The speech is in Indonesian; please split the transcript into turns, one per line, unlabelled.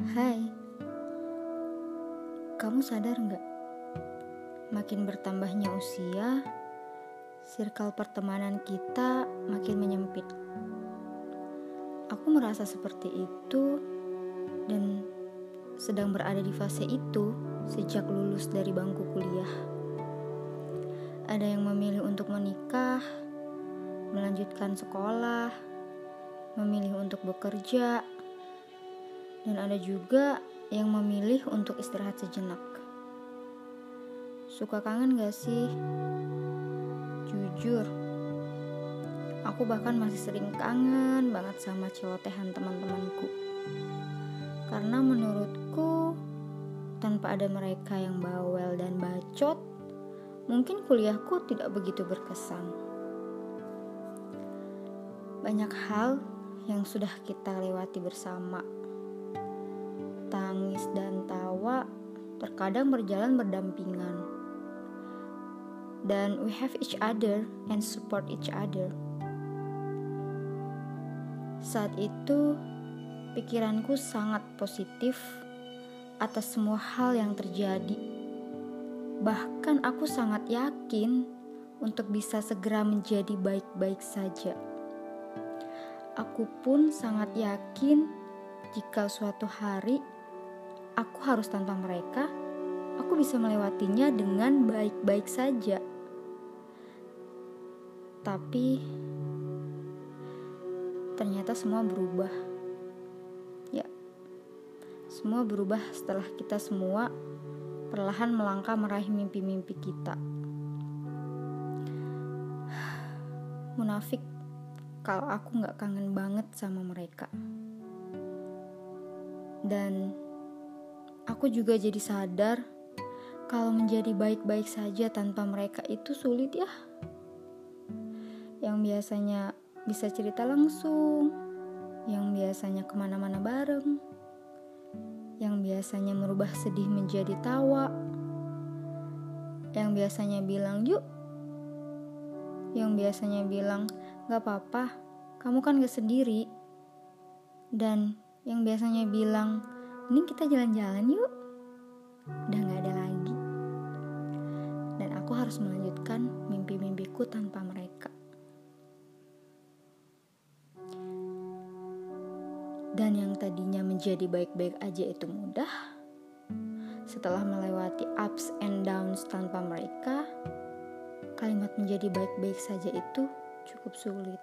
Hai, kamu sadar nggak? Makin bertambahnya usia, circle pertemanan kita makin menyempit. Aku merasa seperti itu dan sedang berada di fase itu sejak lulus dari bangku kuliah. Ada yang memilih untuk menikah, melanjutkan sekolah, memilih untuk bekerja, dan ada juga yang memilih untuk istirahat sejenak. Suka kangen gak sih? Jujur, aku bahkan masih sering kangen banget sama celotehan teman-temanku. Karena menurutku, tanpa ada mereka yang bawel dan bacot, mungkin kuliahku tidak begitu berkesan. Banyak hal yang sudah kita lewati bersama. Tangis dan tawa terkadang berjalan berdampingan. Dan we have each other and support each other. Saat itu, pikiranku sangat positif atas semua hal yang terjadi. Bahkan aku sangat yakin untuk bisa segera menjadi baik-baik saja. Aku pun sangat yakin jika suatu hari aku harus tanpa mereka, aku bisa melewatinya dengan baik-baik saja. Tapi ternyata semua berubah. Ya, semua berubah setelah kita semua perlahan melangkah meraih mimpi-mimpi kita. Munafik kalau aku nggak kangen banget sama mereka. Dan aku juga jadi sadar kalau menjadi baik-baik saja tanpa mereka itu sulit ya. Yang biasanya bisa cerita langsung, yang biasanya ke mana-mana bareng, yang biasanya merubah sedih menjadi tawa, yang biasanya bilang yuk, yang biasanya bilang gak apa-apa, kamu kan gak sendiri, dan yang biasanya bilang ini kita jalan-jalan yuk, udah gak ada lagi, dan aku harus melanjutkan mimpi-mimpiku tanpa mereka. Dan yang tadinya menjadi baik-baik aja itu mudah, setelah melewati ups and downs tanpa mereka, kalimat menjadi baik-baik saja itu cukup sulit.